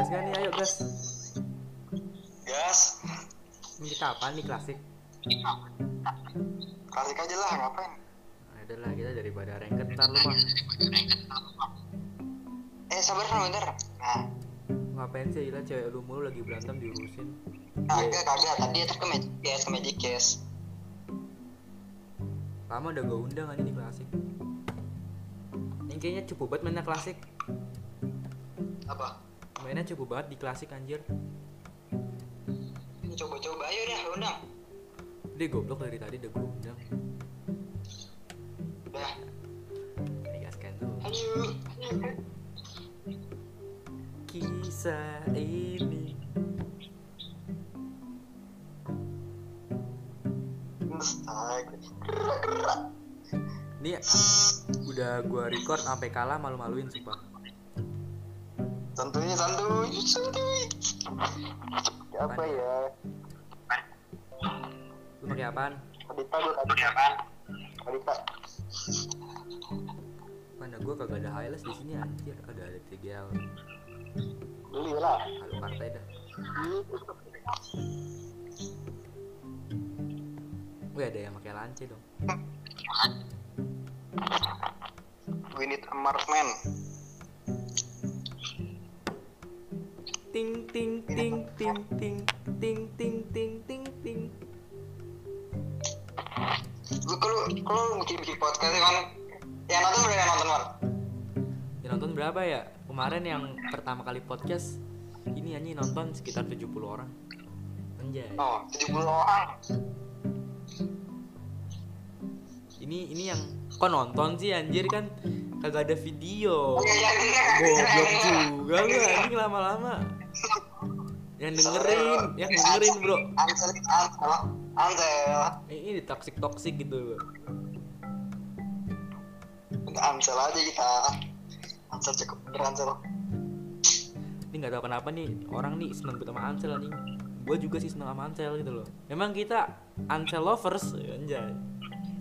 gas kan nih? Ayo gas. Gas. Ini kita apa nih klasik? Klasik aja lah ngapain? Ada lah kita daripada ranked ntar lu mah eh sabar dong bentar. Nah. Ngapain sih gila cewek lu mulu lagi berantem diurusin. Kagak kagak. Tadi itu ke magic case ke magic case. Lama udah gue undang aja di klasik. Ini kayaknya cukup banget mainnya klasik. Apa mainnya cukup banget di klasik anjir. Ini coba-coba ayo dah undang. Dia goblok dari tadi udah gue undang. Dah digaskan dulu. Ayo. Kisah ini. Ini udah gua record sampai kalah malu-maluin sumpah santuy santuy santuy apa ya? Lu pakai apaan? Adita gue pakai apaan? Adita. Mana gua kagak ada highlights di sini anjir. Ada ada TGL beli lah. Halo partai dah. Wih ada yang pakai lance dong. We need a marksman ting ting ting ting ting ting ting ting ting ting. Lu kalau kalau lu bikin bikin podcast kan yang nonton berapa yang nonton man yang nonton berapa ya? Kemarin yang pertama kali podcast ini anjing nonton sekitar 70 orang. Anjay. Oh 70 orang ini ini yang kok nonton sih anjir kan? Kagak ada video. Goblok juga lu anjing lama-lama. Yang dengerin yang dengerin bro. Eh, ini toxic toxic gitu loh Ansel aja kita. Ansel cukup bener Ansel ini nggak tahu kenapa nih orang nih seneng banget sama Ansel anjing. Gue juga sih seneng sama Ansel gitu loh. Memang kita Ansel lovers anjay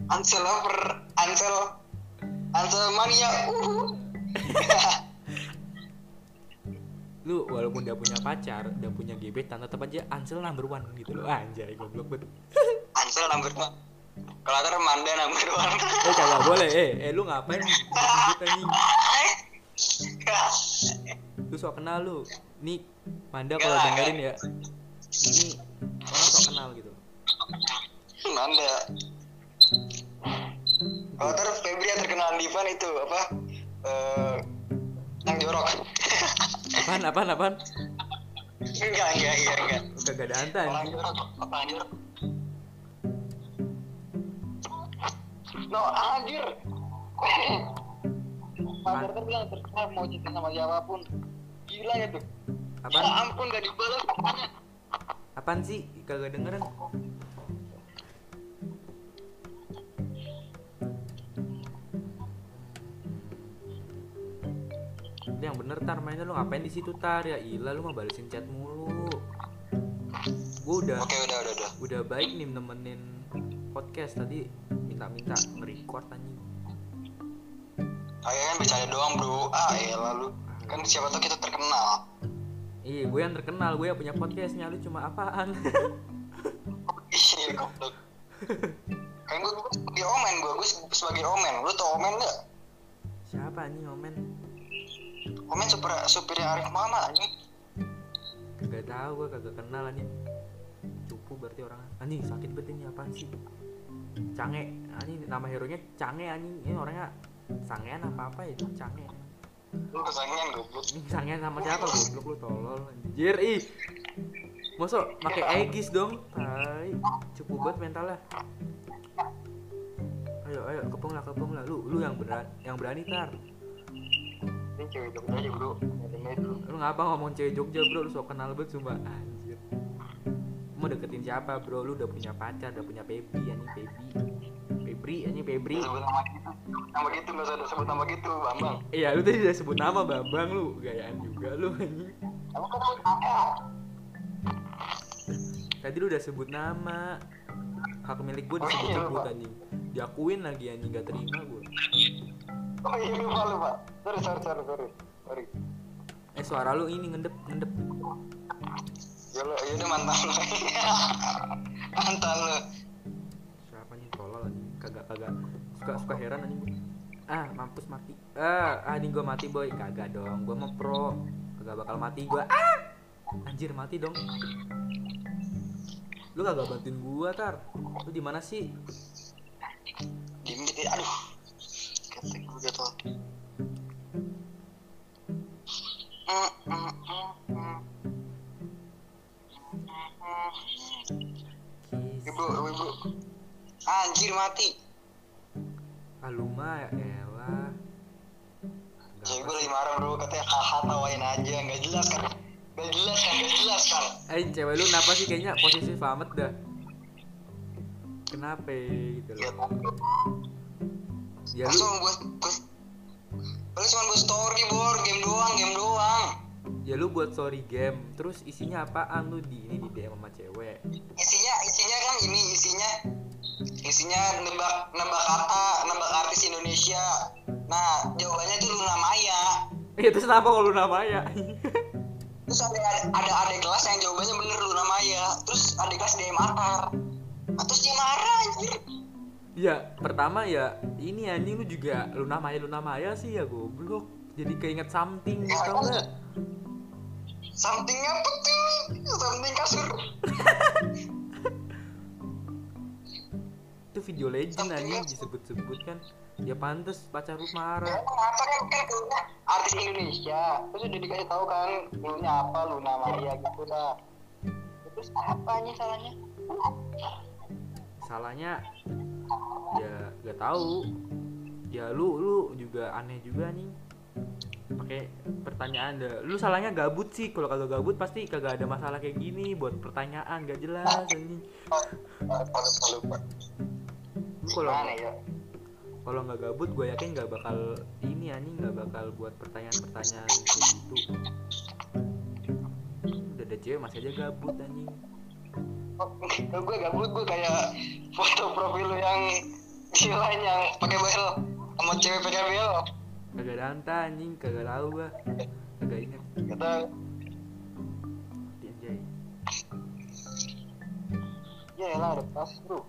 Ansel lover Ansel Ansel mania uh lu walaupun udah punya pacar udah punya gebetan tetap aja Ansel number one gitu loh. Anjay goblok banget. Ansel number one. Kalau ada Manda number one. Eh kagak boleh. Eh eh lu ngapain? Gitu anjing lu sok kenal lu. Nih Manda kalau dengerin ya. Ini orang sok kenal gitu. Manda kalau ntar Febri yang terkenal Divan itu apa? Eh yang jorok. Apaan apaan apaan? Enggak enggak enggak enggak. Lu kagak ada anta orang anjing jorok orang jorok. No anjir. Pacar kan bilang terkenal mau cinta sama siapa pun. Gila ya tuh. Apaan? Ya ampun gak dibalas apaan sih? Kagak dengeran Ini yang bener tar mainnya lu ngapain di situ tar? Ya ilah lu mah balesin chat mulu. Gua udah oke udah udah udah. udah baik nih nemenin podcast. Tadi minta-minta nge-record anjing. Ayo kan bercanda doang bro. Ah ya lalu kan siapa tahu kita terkenal. Iya gue yang terkenal. Gue yang punya podcastnya. Lu cuma apaan? Iya goblok. Kan gue, gue sebagai omen gue gue sebagai omen. Lu tau omen gak omen super supirnya Arif Muhammad anjing. Gak tahu gue kagak kenal anjing. Cupu berarti orang. Anjing sakit banget ini apaan sih? Cange. Anjing nama hero nya Cange anjing. Ini orangnya Sangean apa apa ya? Cange. Lu kesangian goblok. Ini sangean sama siapa? Goblok lu tolol Anjir. Ih. Masa pakai Aegis dong. Tai. Cupu banget mentalnya. Ayo ayo kepung lah kepung lah. Lu lu yang berani yang berani tar ini cewek Jogja aja bro. Dulu Lu ngapa ngomong cewek Jogja bro? Lu sok kenal banget sumpah. Anjir. Lu mau deketin siapa bro? Lu udah punya pacar Udah punya Febri anjing Febri Febri anjing Febri. Sebut nama gitu. Nama gitu nggak usah sebut nama gitu bambang. Iya lu tadi udah sebut nama Bambang lu. Gayaan juga lu anjing. Kamu kan sebut Tadi lu udah sebut nama. Hak milik gue disebut-sebut lupa. anjing. Diakuin lagi anjing Gak terima gue oh iya lupa lupa. Sorry sorry sorry sorry. Sorry. Eh suara lu ini ngendep ngendep. Ya lo, ya udah mantan lo. mantan lo. siapa nih? Tolol anjing. Kagak kagak. Suka suka heran anjing gua. ah mampus mati. Ah ah anjing gua mati boy. Kagak dong. Gua mah pro. Kagak bakal mati gua. Ah! Anjir mati dong. Lu kagak bantuin gua tar. Lu di mana sih? Gitu, aduh. Gitu. Mm, mm, mm. Ibu, ibu. Anjir mati. ah lu mah ya elah Gak Cewek apa gue lagi marah bro, katanya haha tawain aja, nggak jelas kan? Nggak jelas kan? Nggak jelas kan? Eh cewek lu kenapa sih kayaknya posisi amat dah Kenapa gitu Ya, loh Ya lu langsung buat, Lu cuma buat story bor, game doang, game doang. ya lu buat story game Terus isinya apaan lu di ini di DM sama cewek Isinya, isinya kan ini, isinya, isinya nebak, nebak kata, nebak artis Indonesia. Nah, jawabannya tuh Luna Maya. Ya terus kenapa kalau lu namanya Terus ada ada adik kelas yang jawabannya bener Luna Maya. Terus adik kelas DM Atar. Nah, terus dia marah anjir. Ya pertama ya ini anjing lu juga Luna Maya Luna Maya sih ya goblok Jadi keinget something Ya, tau kan? gak Something apa tuh? Something kasur. Itu video legend anjing disebut-sebut kan Ya pantes pacar lu Ya, marah emang apa kan kan dulunya artis Indonesia. Terus udah dikasih tahu kan dulunya apa Luna Maya gitu dah. Terus apa nih salahnya? Salahnya ya gak tahu. Ya lu lu juga aneh juga nih. Pakai pertanyaan dah. Lu salahnya gabut sih. Kalau kagak gabut pasti kagak ada masalah kayak gini buat pertanyaan. Gak jelas lu kalau ya? kalau nggak gabut gue yakin nggak bakal ini anjing. Nggak bakal buat pertanyaan-pertanyaan kayak gitu. Udah ada cewek masih aja gabut anjing. Kalau gue gabut gue kayak foto profil lu yang gila yang pakai bel sama cewek pakai bel. kagak ada anta anjing kagak tahu gua kagak inget Kata anjay ya lah ada pas bro.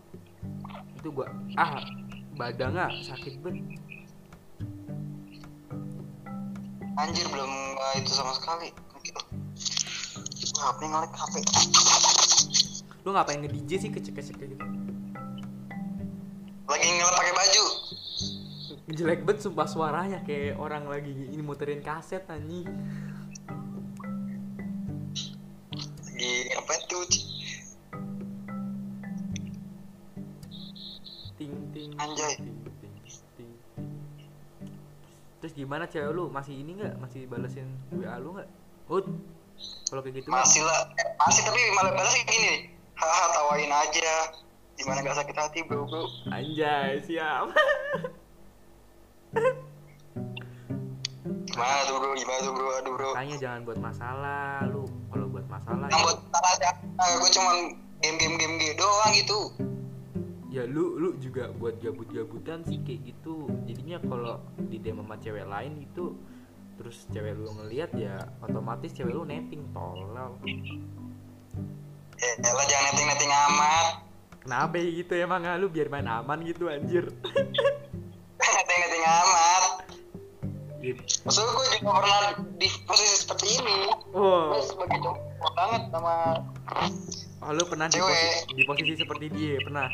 itu gua ah badan nggak sakit banget Anjir belum uh, itu sama sekali. HP ngelag HP. Lu ngapain nge DJ sih kecek-kecek kayak gitu Lagi ngelap pakai baju. jelek banget sumpah suaranya kayak orang lagi ini muterin kaset anjing Lagi apa tuh? ting ting Anjay. ting ting ting terus gimana cewek lu masih ini nggak masih balesin WA lu nggak Ut kalau kayak gitu Masih lah, masih tapi malah balasnya gini. Haha tawain aja. Gimana gak sakit hati bro bro? anjay siap Gimana tuh bro? Gimana tuh bro? Aduh bro. Makanya jangan buat masalah lu. Kalau buat masalah Yang ya, buat salah aja. Gue cuman game-game game game doang gitu. ya lu lu juga buat gabut-gabutan sih kayak gitu. Jadinya kalau di DM sama cewek lain itu terus cewek lu ngelihat ya otomatis cewek lu netting tolol. Ya elah jangan netting-netting amat. Kenapa ya gitu emang ah, lu biar main aman gitu anjir. netting-netting amat. Ya, Maksudnya gue juga pernah di posisi seperti ini. Oh, Gue sebagai cowok banget sama oh, lu pernah di posisi, di posisi seperti dia pernah.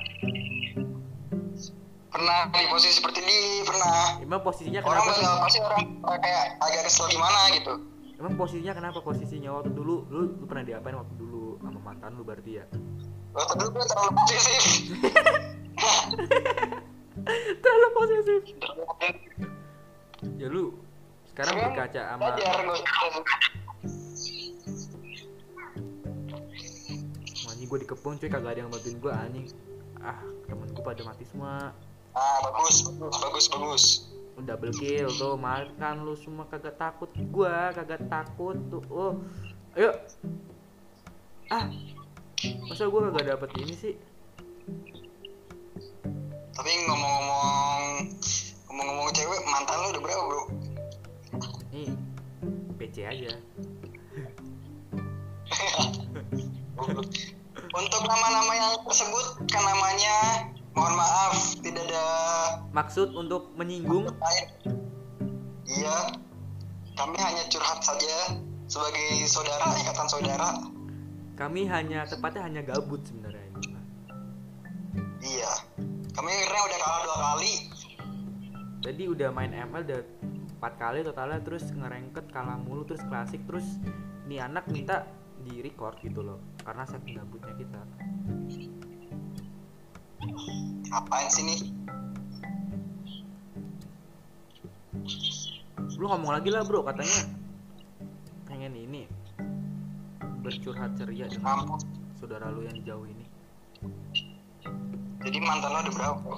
pernah di posisi seperti ini pernah. Emang posisinya Orang kenapa? sih? bakal pasti orang orang kayak agak kesel gimana gitu. Emang posisinya kenapa posisinya waktu dulu lu, lu pernah diapain waktu dulu sama mantan lu berarti ya? Waktu dulu gue terlalu posesif. Terlalu posesif. Ya lu sekarang berkaca sama gue. Anjing gue dikepung cuy kagak ada yang bantuin gue anjing ah temen gue pada mati semua Ah bagus bagus bagus bagus. double kill tuh makan lu semua kagak takut gua kagak takut tuh oh ayo ah masa gua kagak dapet ini sih Tapi ngomong-ngomong ngomong-ngomong cewek mantan lu udah berapa bro? nih PC aja Untuk nama-nama yang tersebut kan namanya mohon maaf tidak ada maksud untuk menyinggung. Iya, kami hanya curhat saja sebagai saudara, ikatan saudara. Kami hanya tepatnya hanya gabut sebenarnya ini. Iya, kami akhirnya udah kalah dua kali. Tadi udah main ML udah empat kali totalnya terus ngerengket kalah mulu terus klasik terus nih anak minta di record gitu loh karena saking gabutnya kita Apaan sih nih? lu ngomong lagi lah bro katanya pengen ini bercurhat ceria dengan Mampus. saudara lu yang jauh ini Jadi mantan lo ada berapa?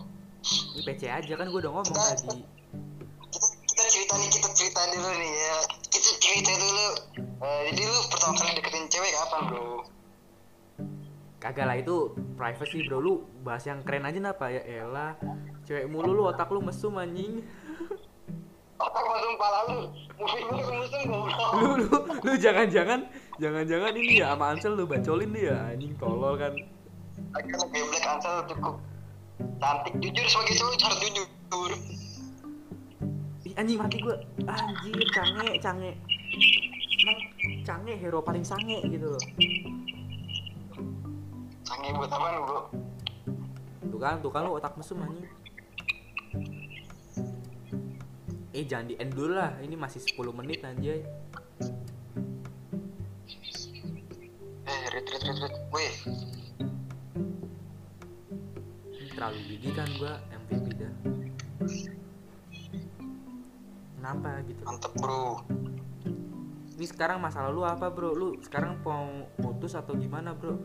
ini PC aja kan gue udah ngomong tadi Kita, kita cerita nih, kita cerita dulu nih ya. Kita cerita dulu. Eh, jadi lu pertama kali deketin cewek kapan bro? kagak lah itu privacy bro lu bahas yang keren aja napa ya elah cewek mulu lu otak lu mesum anjing Otak masuk pala lu. Movie lu musuh goblok. lu lu lu jangan jangan jangan jangan ini ya sama Ansel lu bacolin dia anjing tolol kan Akhirnya geblek Ansel cukup cantik jujur sebagai cowok harus jujur. Ih, anjing mati gue anjir cange cange emang cange hero paling sange gitu loh Canggih buat apa lu bro? tuh kan tuh kan lu otak mesum anjing eh jangan di end dulu lah. Ini masih 10 menit anjay. Eh, rit rit rit rit. Wih, ini terlalu gigi kan gua MVP dah kenapa gitu? Mantep bro. ini sekarang masalah lu apa bro? Lu sekarang mau putus atau gimana bro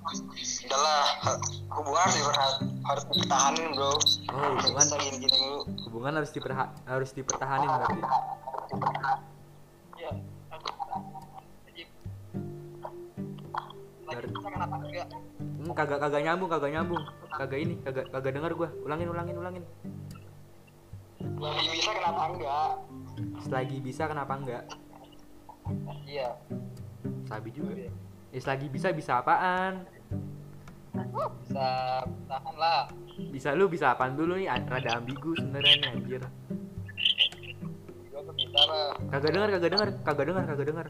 Udahlah, ha- hubungan harus diperha- harus dipertahanin bro. oh hubungan Bisa gini-gini dulu. hubungan harus diperha- harus dipertahanin berarti Iya. Enggak? Hmm, kagak kagak nyambung kagak nyambung kagak ini kagak kagak dengar gua ulangin ulangin ulangin Lagi bisa kenapa enggak? selagi bisa kenapa enggak Iya. sabi juga ya selagi bisa bisa apaan Bisa tahan lah. bisa lu bisa apaan dulu nih A- rada ambigu sebenarnya nih anjir kagak dengar kagak dengar kagak dengar kagak dengar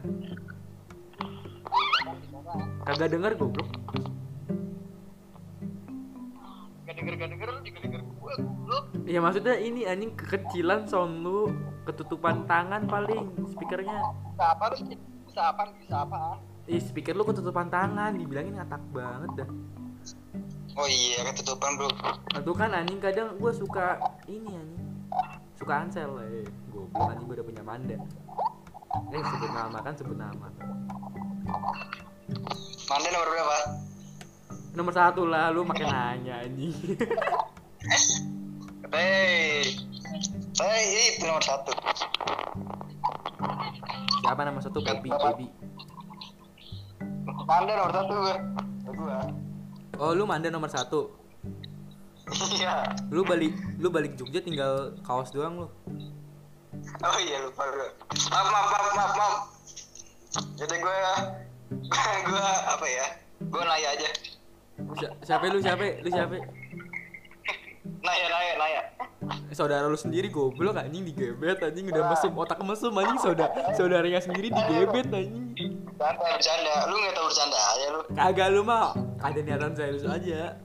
kagak dengar goblok Gak denger gak denger lu juga denger gua goblok. ya maksudnya ini anjing kekecilan sound lu ketutupan tangan paling speakernya Bisa apa lu? Bisa apa? Bisa apaan? Ih, speaker lu ketutupan tangan, dibilangin ngatak banget dah. Oh iya, ketutupan bro. Nah, tuh kan anjing kadang gue suka ini anjing. Suka Ansel, eh. Goblok anjing gue udah punya Manda. Eh, sebut nama kan sebut nama. Manda nomor berapa? Nomor satu lah, lu makin nanya anjing. Hei, saya itu nomor satu. Siapa nama satu? Baby, baby. Manda nomor satu gue. Oh, lu Manda nomor satu. Iya. Lu balik, lu balik Jogja tinggal kaos doang lu. Oh iya lupa gue. Maaf maaf maaf maaf maaf. Jadi gue gue apa ya? Gue nanya aja. Si- Siapa lu siapa? Lu siapa? Naya naya naya. Saudara lu sendiri goblok anjing digebet anjing udah mesum otak mesum anjing saudara saudaranya sendiri digebet anjing. Bercanda bercanda. Lu nggak tahu bercanda aja lu. Kagak lu mah ada niatan serius aja.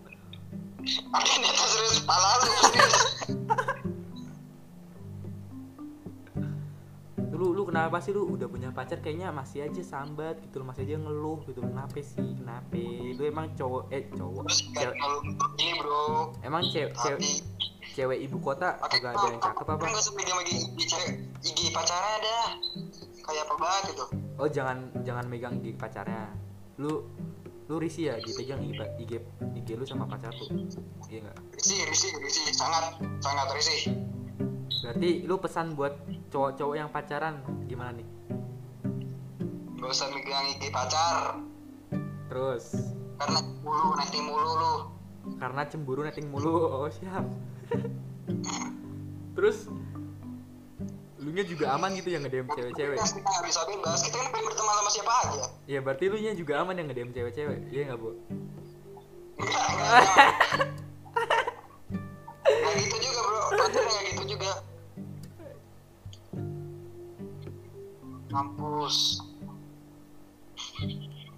Ada niatan serius pala lu. Lu lu kenapa sih lu? Udah punya pacar kayaknya masih aja sambat gitu lu masih aja ngeluh gitu. Kenapa sih? Kenapa? Lu emang cowok eh cowok. Kan cewek, ini bro. emang cewek cewek cewek ibu kota kagak ada yang cakep apa? Enggak pegang lagi di cewek IG pacarnya ada. Kayak apa banget gitu. oh jangan jangan megang IG pacarnya. Lu lu risih ya dipegang IG, IG, IG lu sama pacar tuh iya nggak? Risih risih risih. Sangat sangat risih. Berarti lu pesan buat cowok-cowok yang pacaran gimana nih? Gak usah megang IG pacar. terus? Karena mulu nanti mulu lu. karena cemburu netting mulu oh siap. Terus? Lu nya juga aman gitu yang nge-DM cewek-cewek? Kita nggak bisa bebas kita kan pengen berteman sama siapa aja. Ya berarti lu nya juga aman yang nge-DM cewek-cewek iya nggak bu? Enggak enggak nggak mampus.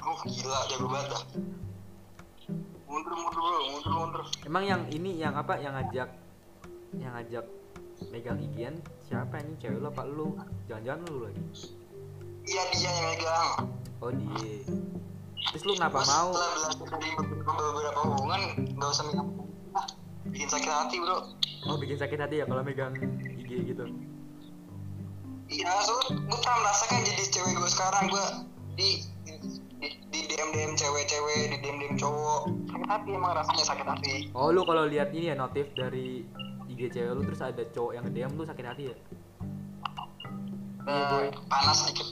Oh gila jago banget dah. Mundur mundur bro mundur mundur. Emang yang ini yang apa yang ngajak yang ngajak megang igian siapa ini? Cewek lu apa lu? Jangan-jangan lu lagi? Iya dia yang megang. Oh dia. Terus lu kenapa Gua mau? dari beberapa, hubungan nggak usah megang. Bikin sakit hati bro. Oh bikin sakit hati ya kalau megang IG gitu iya soalnya gue pernah merasakan jadi cewek gue sekarang? Gue di di, di DM DM cewek-cewek di DM DM cowok. Sakit hati emang rasanya sakit hati. Oh lu kalau lihat ini ya notif dari IG cewek lu terus ada cowok yang nge-DM lu sakit hati ya? Iya. Eh, panas dikit.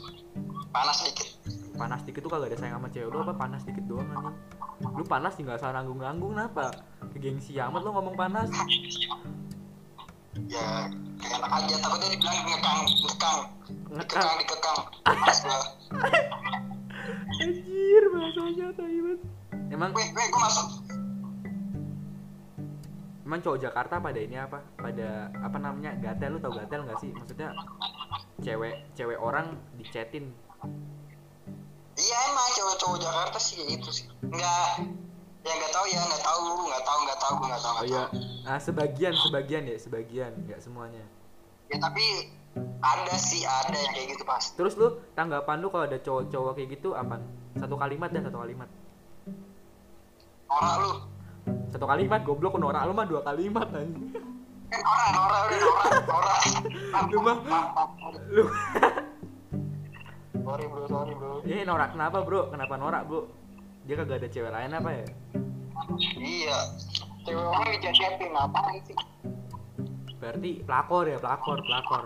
Panas dikit. Panas dikit tuh kagak ada sayang sama cewek lu apa panas dikit doang anjing? Lu panas sih nggak salah nanggung nanggung kenapa kegengsi amat lu ngomong panas ya enak aja takutnya dibilang ngekang ngekang. Ngekang. Dikekang gue anjir bahasanya emang weh weh gue masuk. Emang cowok Jakarta pada ini apa? Pada apa namanya gatel? Lu tau gatel nggak sih? Maksudnya cewek cewek orang dicetin iya emang cowok-cowok Jakarta sih gitu sih. Nggak ya nggak tahu ya nggak tahu nggak tahu nggak tahu nggak tahu oh nggak iya. tahu. Ah sebagian sebagian ya sebagian nggak semuanya. Ya tapi ada sih ada yang kayak gitu pas terus lu tanggapan lu kalau ada cowok-cowok kayak gitu apa satu kalimat dan satu kalimat. Norak lu. Satu kalimat goblok norak lu mah dua kalimat anjing. Kan norak norak udah norak norak Lu mah- lu sorry bro sorry bro. Ini norak kenapa bro? Kenapa norak bro? Dia kagak ada cewek lain apa ya iya. Cewek orang dicacetin ngapain sih? Berarti pelakor ya pelakor pelakor.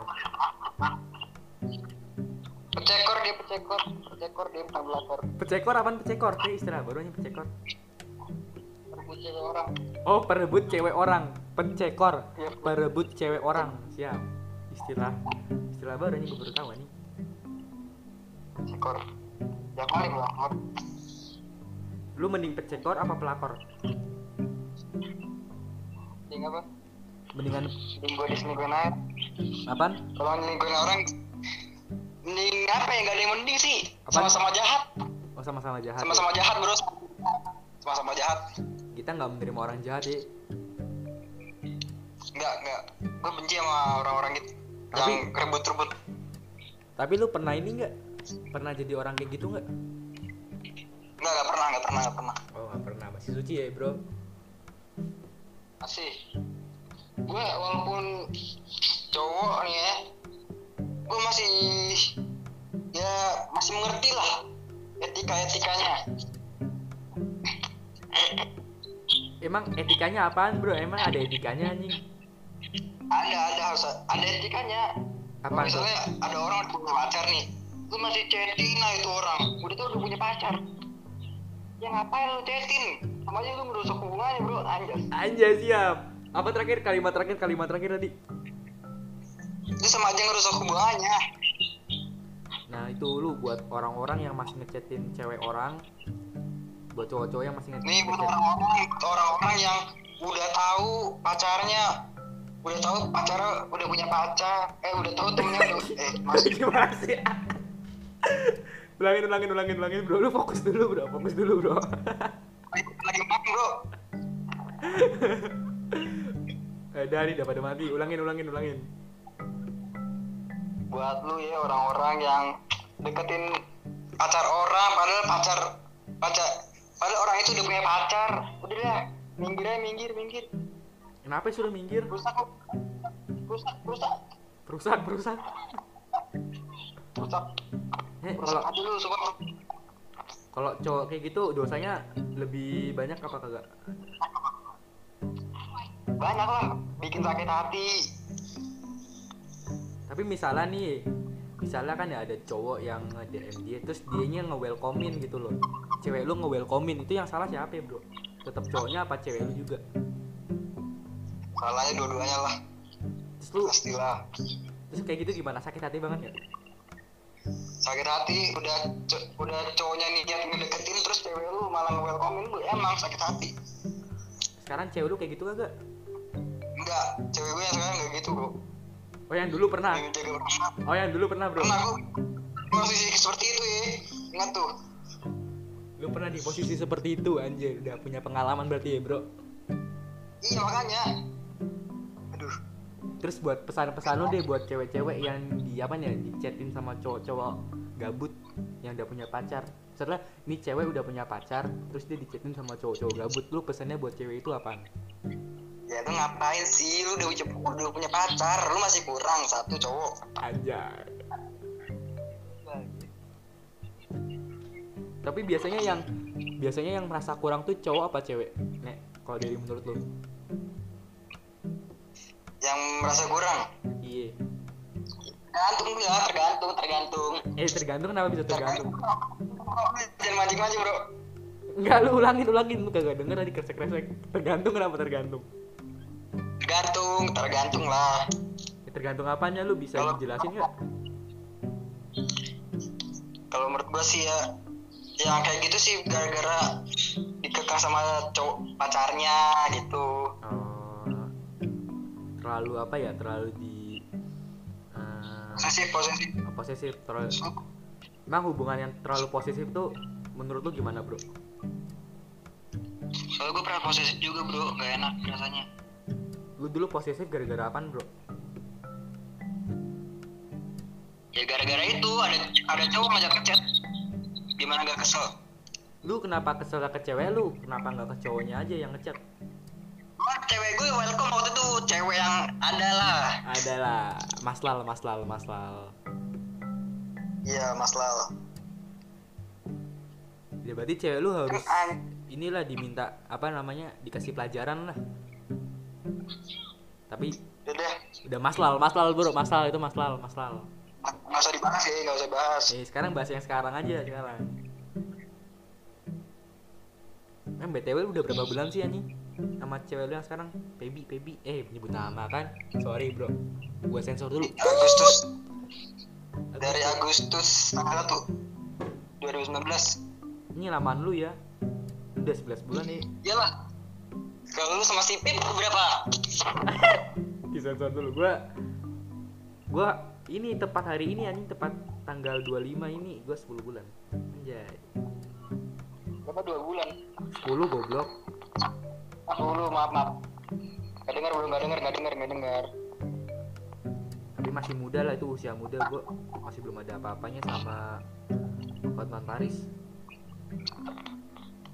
Pecekor dia pecekor. Pecekor dia bukan pelakor. Pecekor apaan pecekor? Kayak istilah barunya pecekor. Rebut cewek orang. Oh perebut cewek orang. Pecekor. Iya. perebut cewek orang. Siap. Istilah istilah baru ini gue baru tahu nih pecekor. Ya kali pelakor lu mending pecekor apa pelakor? Ding apa? Mendingan Ding gue diselingkuhin aja. Apaan? Kalau nyelingkuhin orang mending apa ya? Gak ada yang mending sih. Sama-sama jahat. Oh sama-sama jahat ya? sama-sama jahat bro. Sama-sama jahat. Kita nggak menerima orang jahat ya enggak enggak gue benci sama orang-orang gitu. Tapi- yang rebut-rebut tapi lu pernah ini nggak? Pernah jadi orang kayak gitu nggak enggak enggak pernah enggak pernah enggak pernah. Oh nggak pernah. Masih suci ya bro? Masih. Gue walaupun cowok nih ya gue masih ya masih mengerti lah etika etikanya emang etikanya apaan bro? Emang ada etikanya anjing? Ada ada harus ada etikanya. Tuh misalnya ada orang punya pacar nih lu masih chatting lah itu orang. Udah tuh udah punya pacar ya ngapain lu chatting sama aja lu merusak hubungannya bro. Anjas. Anjay siap. Apa terakhir? Kalimat terakhir kalimat terakhir tadi. Itu sama aja ngerusak hubungannya. Nah itu lu buat orang-orang yang masih ngechatin cewek orang buat cowok-cowok yang masih nih buat ngechat orang-orang orang-orang yang udah tahu pacarnya udah tahu pacarnya udah punya pacar eh udah tahu temennya udah eh masih gimana sih ulangin ulangin ulangin ulangin bro. Lu fokus dulu bro. Fokus dulu bro. Lagi makan bro. Eh dari udah pada mati. Ulangin ulangin ulangin. Buat lu ya orang-orang yang deketin pacar orang padahal pacar pacar padahal orang itu udah punya pacar. Udah deh minggir aja minggir minggir. Kenapa sudah minggir? Rusak rusak rusak. Perusak perusak rusak eh rusak kalau kalau cowok kayak gitu dosanya lebih banyak apa kagak? Banyak lah bikin sakit hati. Tapi misalnya nih misalnya kan ya ada cowok yang nge-DM dia terus dianya nge-welcomein gitu loh. Cewek lu nge-welcomein itu yang salah siapa ya bro? Tetap cowoknya apa cewek lu juga? Salahnya dua-duanya lah. Terus lu pastilah. Terus kayak gitu gimana? Sakit hati banget ya sakit hati udah co- udah cowoknya niat ngedeketin terus cewek lu malah nge-welcomein lu emang sakit hati. Sekarang cewek lu kayak gitu kagak? Enggak cewek gue yang sekarang enggak gitu bro. Oh yang dulu pernah? Yang jaga perasaan oh yang dulu pernah bro. Pernah gue posisi seperti itu ya. Ingat tuh. Lu pernah di posisi seperti itu anjir. Udah punya pengalaman berarti ya bro. Iya makanya terus buat pesan-pesan lu deh buat cewek-cewek yang di apa nih di chatin sama cowok-cowok gabut yang udah punya pacar. Setelah nih cewek udah punya pacar terus dia dichatin sama cowok-cowok gabut lu pesannya buat cewek itu apaan ya lu ngapain sih? Lu udah, punya- udah punya pacar lu masih kurang satu cowok. Anjay. Tapi biasanya yang biasanya yang merasa kurang tuh cowok apa cewek? Nek kalau dari menurut lu yang merasa kurang? Iya. Tergantung ya tergantung tergantung. Eh tergantung kenapa bisa tergantung? Jangan mancing-mancing bro. Enggak lu ulangin ulangin. Lu kagak denger tadi kresek kresek tergantung kenapa tergantung? Tergantung tergantung lah. Ya, tergantung apanya? Lu bisa Kalau- jelasin nggak? Kalau menurut gua sih ya yang kayak gitu sih gara-gara dikekang sama cowok pacarnya gitu terlalu apa ya terlalu di eh, posesif posesif. posesif terlalu emang hubungan yang terlalu posesif tuh menurut lu gimana bro? Soalnya gua pernah posesif juga bro. Gak enak rasanya. Lu dulu posesif gara-gara apaan bro? Ya gara-gara itu ada ada cowok ngajak ngechat gimana gak kesel? Lu kenapa kesel ke cewek? Lu kenapa nggak ke cowoknya aja yang ngechat cewek gue welcome waktu itu. Cewek yang ada lah. Adalah maslal maslal maslal iya mas Lal. Ya berarti cewek lu harus kan an- inilah diminta apa namanya dikasih pelajaran lah. Tapi udah. deh udah maslal maslal bro. Maslal itu maslal maslal nggak usah dibahas ya nggak usah bahas eh sekarang bahas yang sekarang aja sekarang. Em btw udah berapa bulan sih anjing sama cewek lu yang sekarang. Pebi Pebi. Eh nyebut nama kan? Sorry bro. Gua sensor dulu. Agustus. Dari Agustus tanggal tuh 2019 ini lamaan lu ya. Udah 11 bulan nih. Iyalah. Kalau lu sama si Pip berapa? Di sensor dulu. Gua gua ini tepat hari ini anjing tepat tanggal 25 ini. Gua 10 bulan. Anjay. Berapa dua bulan? 10 goblok dulu maaf maaf. Nggak dengar belum nggak dengar nggak dengar nggak dengar. Tapi masih muda lah itu usia muda gua masih belum ada apa-apanya sama Hotman Paris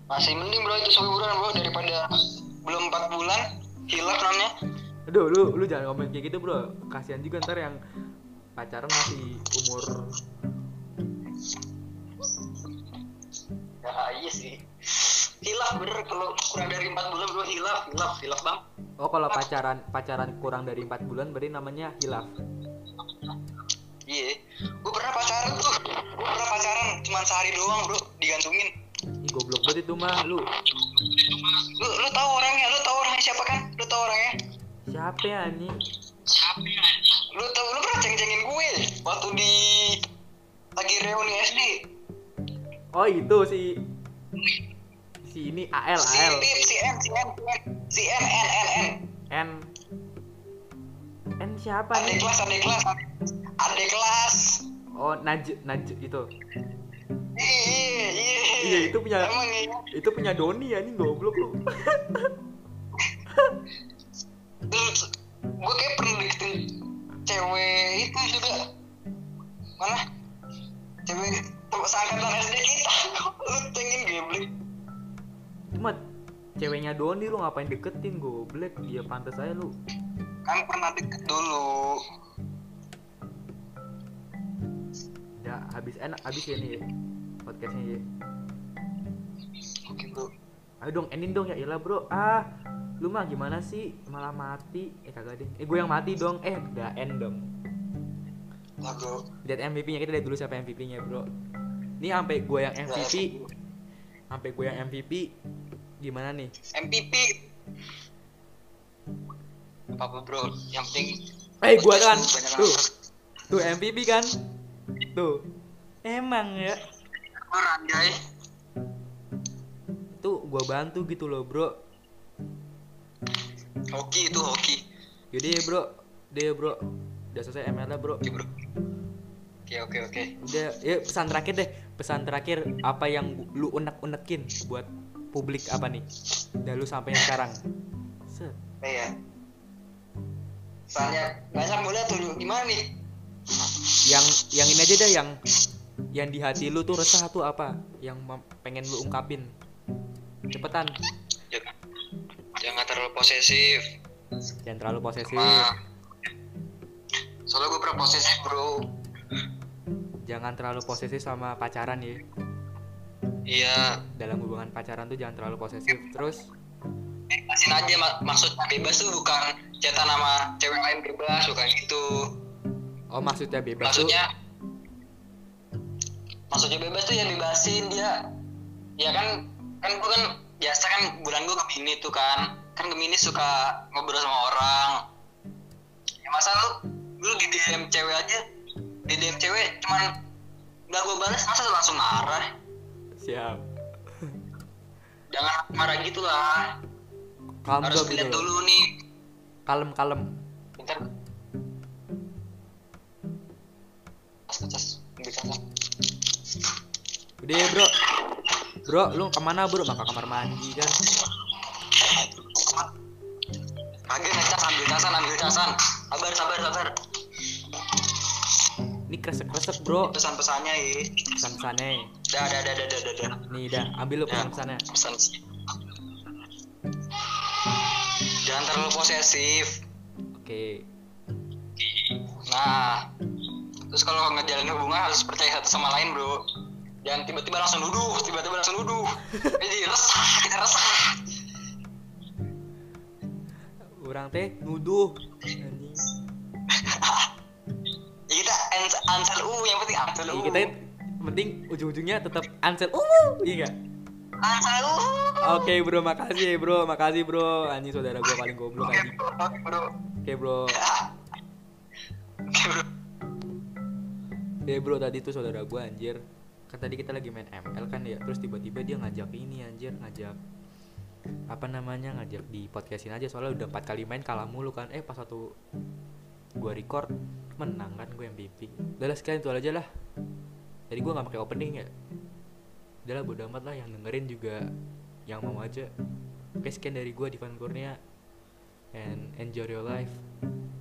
masih mending bro itu 10 bulan bro daripada belum 4 bulan hilaf namanya Aduh, lu lu jangan ngomong kayak gitu, Bro. Kasihan juga ntar yang pacaran masih umur ya iya sih hilaf bener. Kalau kurang dari 4 bulan bro hilaf hilaf hilaf bang. Oh, kalau pacaran pacaran kurang dari 4 bulan berarti namanya hilaf. iya. Gue pernah pacaran tuh gue pernah pacaran cuma sehari doang bro. Digantungin. Ih, goblok banget itu mah lu. lu lu tahu orangnya? Lu tahu orangnya siapa kan? Lu tahu orangnya? Siapa ya anjing? siapa lu tahu lu pernah ceng-cengin gue waktu di lagi reuni SD Oh, itu si si ini AL si AL Pip, si M si M si M N N N N. N. Siapa adik nih? kelas adik kelas. Adik kelas. Oh, Naj Naj itu. iya iya Iya, itu punya- emang iya. Itu punya Doni anjing goblok lu. gue kayak pernah deketin cewek itu juga. Mana? Cewek teman seangkatan SD kita. Lu pengen geblek Cuma ceweknya Doni lu ngapain deketin goblok? Dia pantas aja lu. kan pernah deket dulu Udah habis enak habis ya nih ya, podcastnya ya. oke bro Ayo dong, ending dong ya iyalah bro. Ah, lu mah gimana sih? Malah mati. Eh kagak deh. Eh gue yang mati dong. Eh udah end dong. bro Lihat MVP-nya kita lihat dulu siapa MVP-nya bro. Ini sampai gue yang MVP. Sampai gue yang MVP. Gimana nih? MPP apa apa bro yang penting Eh gue kan. banyak Tuh. tuh MVP kan tuh emang ya Kurang guys. tuh gua bantu gitu loh bro Hoki itu hoki. Yaudah ya bro ya bro Udah selesai ML nya bro Oke bro. Oke oke oke. Udah ya pesan terakhir deh Pesan terakhir Apa yang lu unek-unekin Buat publik apa nih Dan lu sampai sekarang Set. Iya. Soalnya banyak mulai tuh gimana nih? Yang yang ini aja deh yang Yang di hati lu tuh resah tuh apa Yang pengen lu ungkapin Cepetan Jangan, jangan terlalu posesif. Jangan terlalu posesif Ma. Soalnya gue pernah posesif bro. Jangan terlalu posesif sama pacaran ya Iya. Dalam hubungan pacaran tuh jangan terlalu posesif. Terus? Bebasin aja mak maksudnya bebas tuh bukan cetan sama cewek lain bebas bukan gitu. Oh maksudnya bebas tuh? Maksudnya maksudnya bebas tuh ya bebasin dia ya kan kan gue kan biasa kan bulan gue gemini tuh kan. Kan gemini suka ngobrol sama orang. Ya masa lu lu di DM cewek aja di DM cewek cuman nggak gue balas masa langsung marah Siap. Jangan marah gitu lah. Kalem harus lihat dulu nih. Kalem kalem. Bentar. Cas, cas. Udah ya bro. Bro lu ke mana bro? Maka kamar mandi kan? Kagak ngecas ambil casan ambil casan. Sabar sabar sabar. Ini kresek-kresek bro. Pesan-pesannya ya Pesan-pesannya dah dah dah dah dah dah, dah. Nih dah. Ambil lu Ya. pesan-pesannya. Pesan. Jangan terlalu posesif. Oke. Nah terus kalau ngejalin hubungan harus percaya satu sama lain bro. Jangan tiba-tiba langsung nuduh tiba-tiba langsung nuduh. Jadi resah kita resah. Orang teh nuduh. Anjing. ya kita ans- ansel u yang penting ansel u. Iya, Kita penting ujung-ujungnya tetap ansel uh Iya gak? ansel u Oke bro. Makasih ya bro. Makasih bro. Anjing saudara gua paling goblok bro oke bro. Oke bro. Oke bro. Ya bro tadi tuh saudara gua anjir. Kan tadi kita lagi main ML kan ya. Terus tiba-tiba dia ngajak ini anjir. Ngajak apa namanya ngajak di podcastin aja. Soalnya udah empat kali main kalah mulu kan. Eh pas satu gua record menang kan gue MVP udah lah sekalian itu aja lah jadi gua nggak pakai opening ya. Udah lah bodo amat lah yang dengerin juga yang mau aja. Oke sekian dari gua Divan Kurnia and enjoy your life.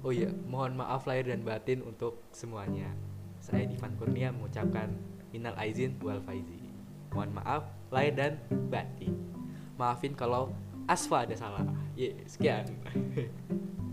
Oh iya mohon maaf lahir dan batin untuk semuanya. Saya Divan Kurnia mengucapkan minal aizin wal faizi mohon maaf lahir dan batin. Maafin kalau Asfa ada salah. Ye, sekian.